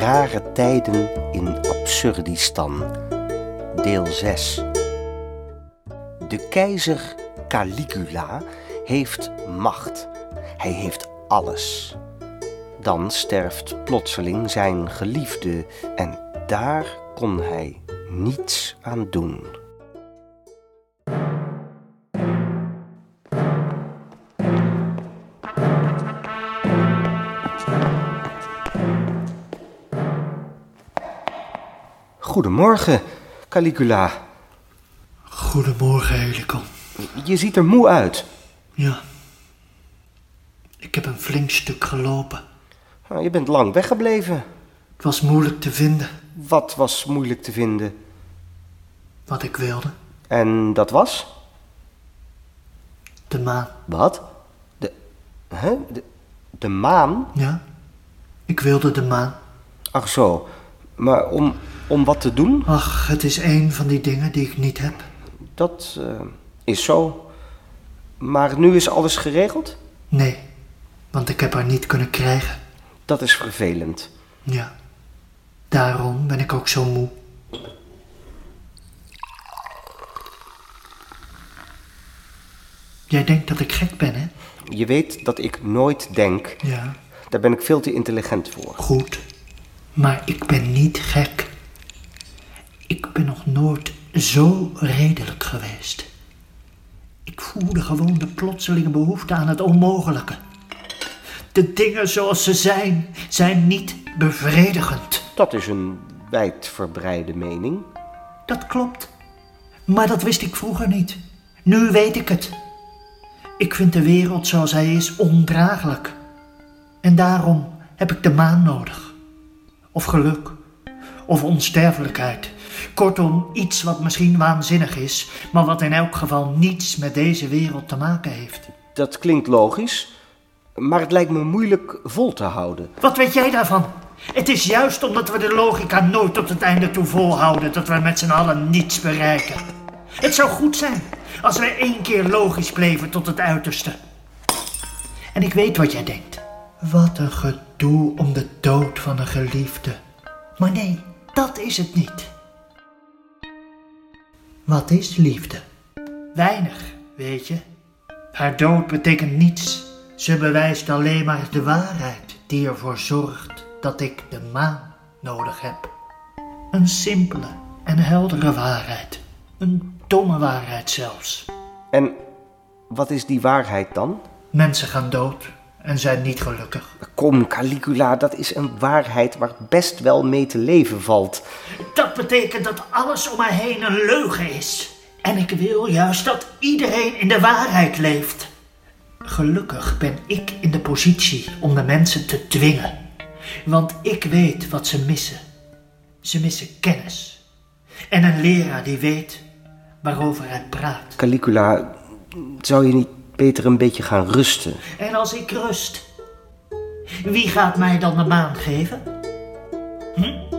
Rare tijden in Absurdistan. Deel 6. De keizer Caligula heeft macht. Hij heeft alles. Dan sterft plotseling zijn geliefde en daar kon hij niets aan doen. Goedemorgen, Caligula. Goedemorgen, Helicon. Je ziet er moe uit. Ja. Ik heb een flink stuk gelopen. Nou, Je bent lang weggebleven. Het was moeilijk te vinden Wat was moeilijk te vinden? wat ik wilde. En dat was? De maan. Wat? De. Hè? De, de maan? Ja. Ik wilde de maan. Ach zo. Maar om, om wat te doen? Ach, het is een van die dingen die ik niet heb. Dat eh, is zo. Maar nu is alles geregeld? Nee, want ik heb haar niet kunnen krijgen. Dat is vervelend. Ja. Daarom ben ik ook zo moe. Jij denkt dat ik gek ben, hè? Je weet dat ik nooit denk. Ja. Daar ben ik veel te intelligent voor. Goed. Maar ik ben niet gek. Ik ben nog nooit zo redelijk geweest. Ik voelde gewoon de plotselinge behoefte aan het onmogelijke. De dingen zoals ze zijn, zijn niet bevredigend. Dat is een wijdverbreide mening. Dat klopt. Maar dat wist ik vroeger niet. Nu weet ik het. Ik vind de wereld zoals hij is ondraaglijk. En daarom heb ik de maan nodig. Of geluk. Of onsterfelijkheid. Kortom, iets wat misschien waanzinnig is, maar wat in elk geval niets met deze wereld te maken heeft. Dat klinkt logisch, maar het lijkt me moeilijk vol te houden. Wat weet jij daarvan? Het is juist omdat we de logica nooit tot het einde toe volhouden dat we met z'n allen niets bereiken. Het zou goed zijn als wij één keer logisch bleven tot het uiterste. En ik weet wat jij denkt. Wat een gedoe om de dood van een geliefde. Maar nee, dat is het niet. Wat is liefde? Weinig, weet je. Haar dood betekent niets. Ze bewijst alleen maar de waarheid die ervoor zorgt dat ik de maan nodig heb. Een simpele en heldere waarheid. Een domme waarheid zelfs. En wat is die waarheid dan? Mensen gaan dood en zijn niet gelukkig. Kom, Caligula, dat is een waarheid waar best wel mee te leven valt. Dat betekent dat alles om mij heen een leugen is. En ik wil juist dat iedereen in de waarheid leeft. Gelukkig ben ik in de positie om de mensen te dwingen. Want ik weet wat ze missen. Ze missen kennis. En een leraar die weet waarover hij praat. Caligula, zou je niet beter een beetje gaan rusten? En als ik rust, wie gaat mij dan de maan geven? Hm?